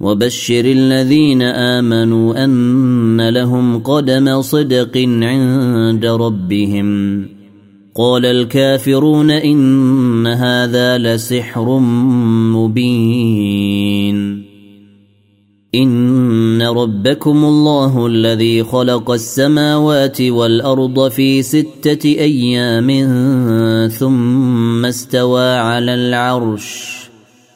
وبشر الذين آمنوا أن لهم قدم صدق عند ربهم. قال الكافرون إن هذا لسحر مبين. إن ربكم الله الذي خلق السماوات والأرض في ستة أيام ثم استوى على العرش.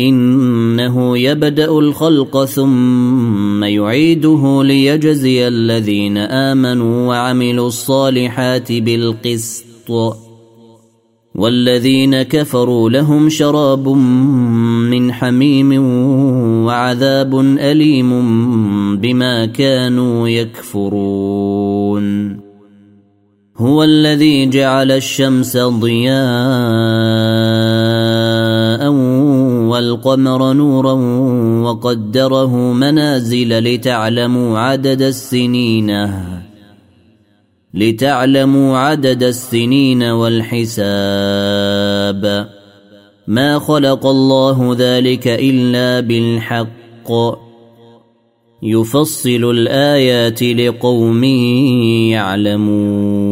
إنه يبدأ الخلق ثم يعيده ليجزي الذين آمنوا وعملوا الصالحات بالقسط. والذين كفروا لهم شراب من حميم وعذاب أليم بما كانوا يكفرون. هو الذي جعل الشمس ضياء والقمر نورا وقدره منازل لتعلموا عدد السنين. لتعلموا عدد السنين والحساب. ما خلق الله ذلك إلا بالحق. يفصل الآيات لقوم يعلمون.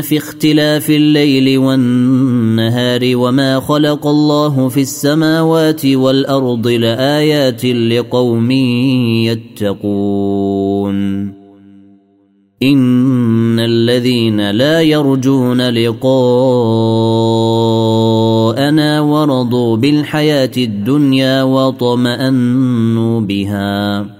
في اختلاف الليل والنهار وما خلق الله في السماوات والأرض لآيات لقوم يتقون. إن الذين لا يرجون لقاءنا ورضوا بالحياة الدنيا وطمأنوا بها.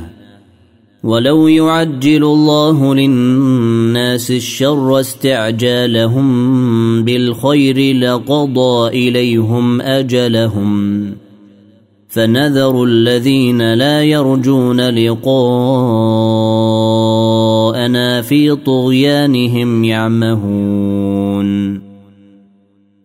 ولو يعجل الله للناس الشر استعجالهم بالخير لقضى إليهم أجلهم. فنذر الذين لا يرجون لقاءنا في طغيانهم يعمهون.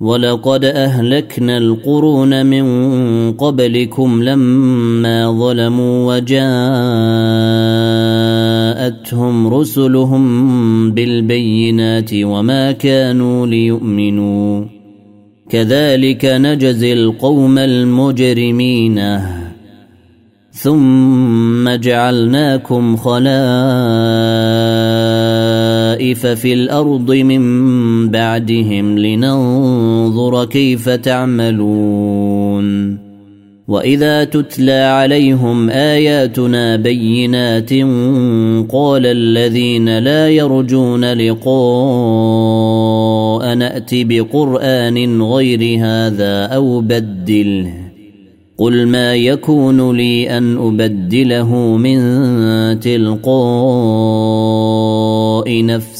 ولقد اهلكنا القرون من قبلكم لما ظلموا وجاءتهم رسلهم بالبينات وما كانوا ليؤمنوا. كذلك نجزي القوم المجرمين. ثم جعلناكم خلائف في الأرض من بعدهم لننظر كيف تعملون. وإذا تتلى عليهم آياتنا بينات قال الذين لا يرجون لقاء نأت بقرآن غير هذا أو بدله. قل ما يكون لي أن أبدله من تلقاء نفسي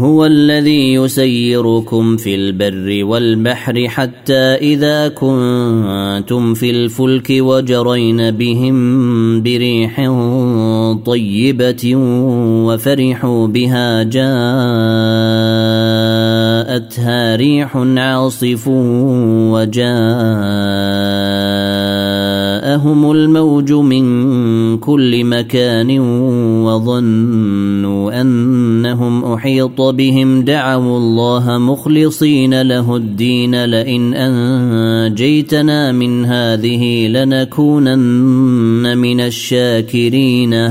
هو الذي يسيركم في البر والبحر حتى إذا كنتم في الفلك وجرين بهم بريح طيبة وفرحوا بها جاءتها ريح عاصف وجاءهم الموج من كل مكان وظنوا أنهم أحيط بهم. دعوا الله مخلصين له الدين. لئن أنجيتنا من هذه لنكونن من الشاكرين.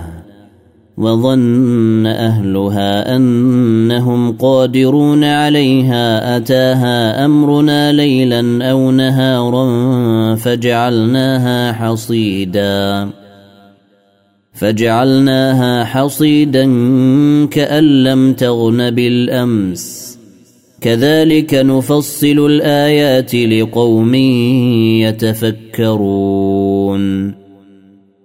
وظن أهلها أنهم قادرون عليها أتاها أمرنا ليلا أو نهارا فجعلناها حصيدا. فجعلناها حصيدا كأن لم تغن بالأمس. كذلك نفصل الآيات لقوم يتفكرون.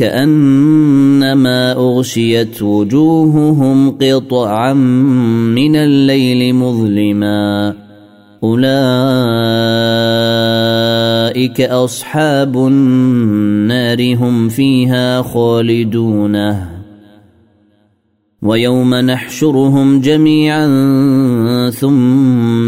كأنما أغشيت وجوههم قطعا من الليل مظلما. أولئك أصحاب النار هم فيها خالدونه ويوم نحشرهم جميعا ثم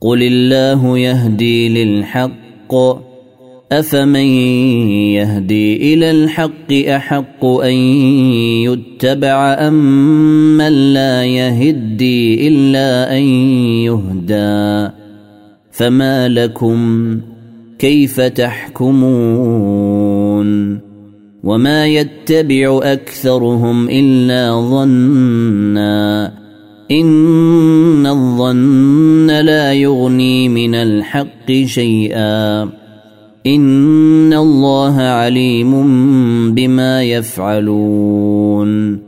قل الله يهدي للحق افمن يهدي إلى الحق احق ان يتبع ام من لا يهدي الا ان يهدى فما لكم كيف تحكمون وما يتبع اكثرهم الا ظنّا إن الظن لا يغني من الحق شيئا. إن الله عليم بما يفعلون.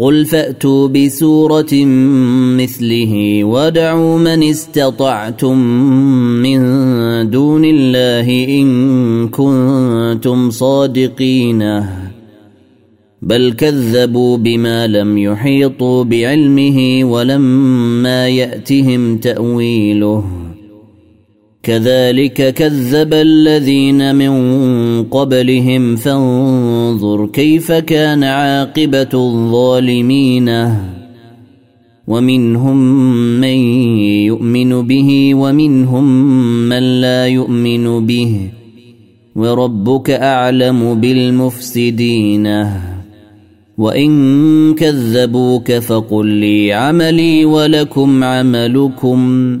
قل فاتوا بسوره مثله ودعوا من استطعتم من دون الله ان كنتم صادقين بل كذبوا بما لم يحيطوا بعلمه ولما ياتهم تاويله كذلك كذب الذين من قبلهم. فانظر كيف كان عاقبة الظالمين. ومنهم من يؤمن به ومنهم من لا يؤمن به. وربك أعلم بالمفسدين. وإن كذبوك فقل لي عملي ولكم عملكم.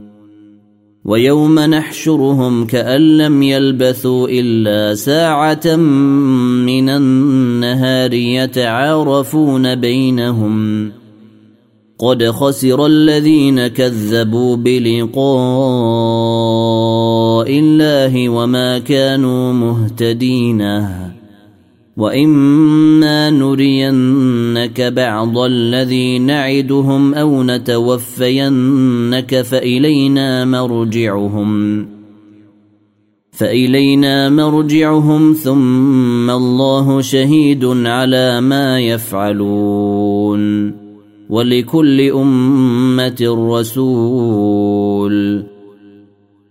ويوم نحشرهم كأن لم يلبثوا إلا ساعة من النهار يتعارفون بينهم. قد خسر الذين كذبوا بلقاء الله وما كانوا مهتدين. واما نرينك بعض الذي نعدهم أو نتوفينك فالينا مرجعهم فإلينا مرجعهم ثم الله شهيد على ما يفعلون ولكل امه رسول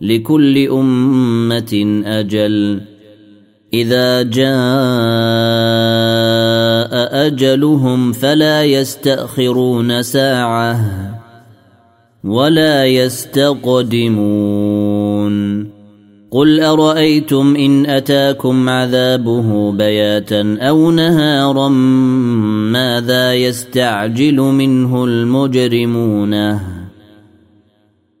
لكل أمة أجل. إذا جاء أجلهم فلا يستأخرون ساعة ولا يستقدمون. قل أرأيتم إن أتاكم عذابه بياتا أو نهارا ماذا يستعجل منه المجرمون؟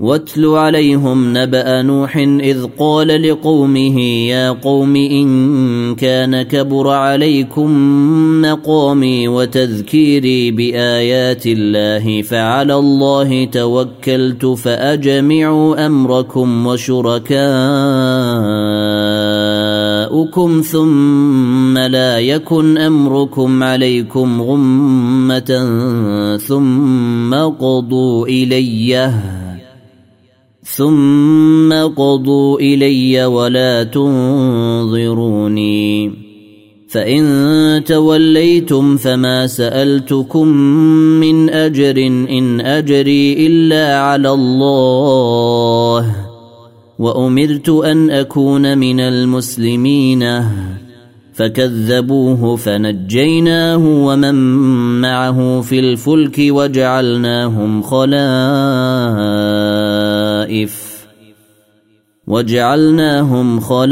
واتل عليهم نبأ نوح إذ قال لقومه يا قوم إن كان كبر عليكم مقامي وتذكيري بآيات الله فعلى الله توكلت فأجمعوا أمركم وشركاءكم ثم لا يكن أمركم عليكم غمة ثم قضوا اليه ثم قضوا إلي ولا تنظروني. فإن توليتم فما سألتكم من أجر إن أجري إلا على الله. وأمرت أن أكون من المسلمين. فكذبوه فنجيناه ومن معه في الفلك وجعلناهم خلائف وجعلناهم خلائف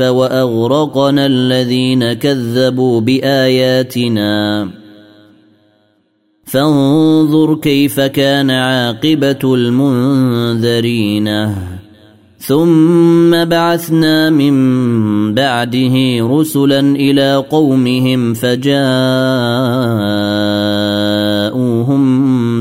وأغرقنا الذين كذبوا بآياتنا. فانظر كيف كان عاقبة المنذرين. ثم بعثنا من بعده رسلا إلى قومهم فجاءوهم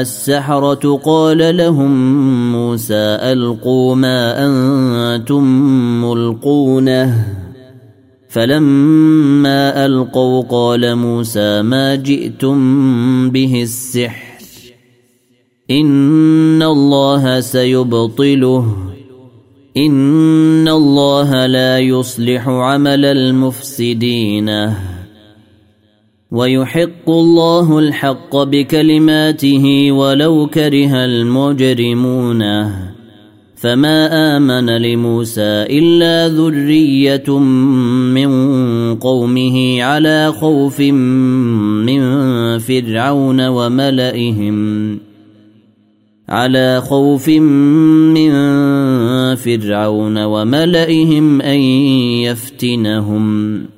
السحرة قال لهم موسى ألقوا ما أنتم ملقونه. فلما ألقوا قال موسى ما جئتم به السحر. إن الله سيبطله. إن الله لا يصلح عمل المفسدين. ويحق الله الحق بكلماته ولو كره المجرمون. فما آمن لموسى إلا ذرية من قومه على خوف من فرعون وملئهم. على خوف من فرعون وملئهم أن يفتنهم.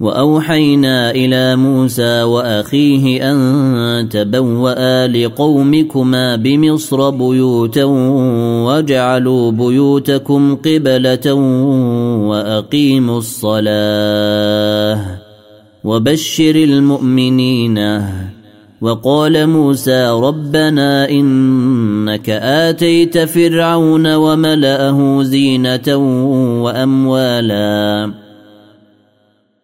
وأوحينا إلى موسى وأخيه أن تبوأ لقومكما بمصر بيوتا واجعلوا بيوتكم قبلة وأقيموا الصلاة وبشر المؤمنين. وقال موسى ربنا إنك آتيت فرعون وملأه زينة وأموالا.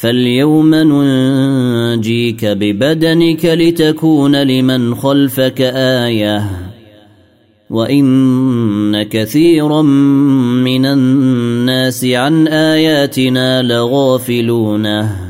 فاليوم ننجيك ببدنك لتكون لمن خلفك آية وإن كثيرا من الناس عن آياتنا لغافلونه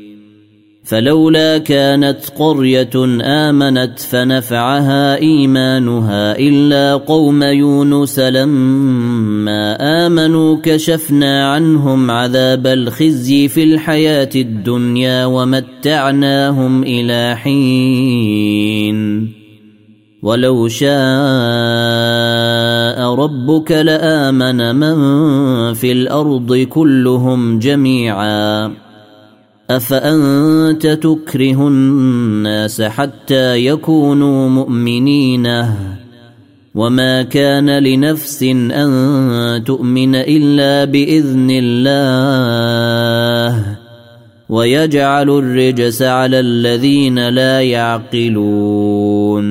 فلولا كانت قرية آمنت فنفعها إيمانها إلا قوم يونس لما آمنوا كشفنا عنهم عذاب الخزي في الحياة الدنيا ومتعناهم إلى حين. ولو شاء ربك لآمن من في الأرض كلهم جميعا. أفأنت تكره الناس حتى يكونوا مؤمنين؟ وما كان لنفس أن تؤمن إلا بإذن الله. ويجعل الرجس على الذين لا يعقلون.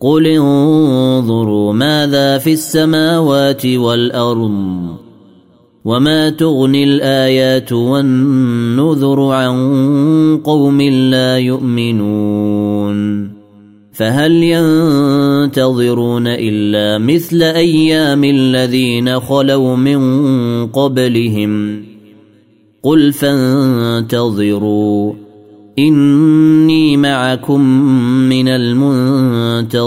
قل انظروا ماذا في السماوات والأرض. وما تغني الايات والنذر عن قوم لا يؤمنون فهل ينتظرون الا مثل أيام الذين خلوا من قبلهم قل فانتظروا اني معكم من المنتظرين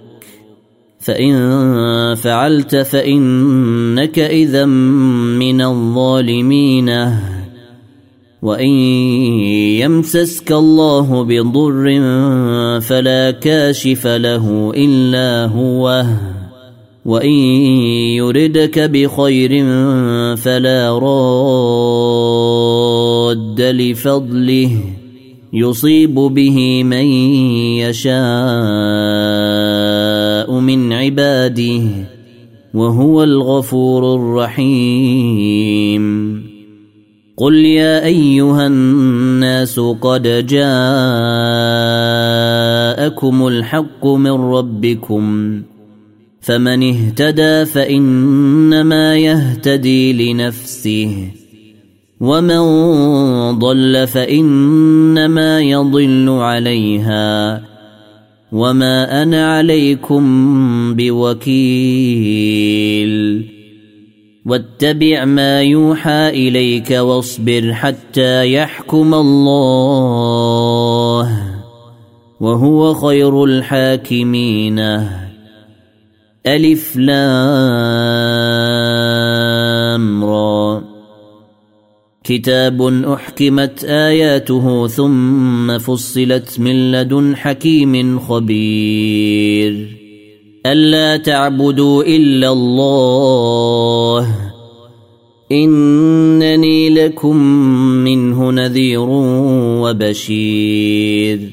فإن فعلت فإنك إذا من الظالمين. وإن يمسسك الله بضر فلا كاشف له إلا هو. وإن يردك بخير فلا راد لفضله. يصيب به من من عباده وهو الغفور الرحيم. قل يا أيها الناس قد جاءكم الحق من ربكم. فمن اهتدى فإنما يهتدي لنفسه. ومن ضل فإنما يضل عليها. وما أنا عليكم بوكيل واتبع ما يوحى اليك واصبر حتى يحكم الله وهو خير الحاكمين الف لام را كتاب أحكمت آياته ثم فصلت من لدن حكيم خبير. ألا تعبدوا إلا الله. إنني لكم منه نذير وبشير.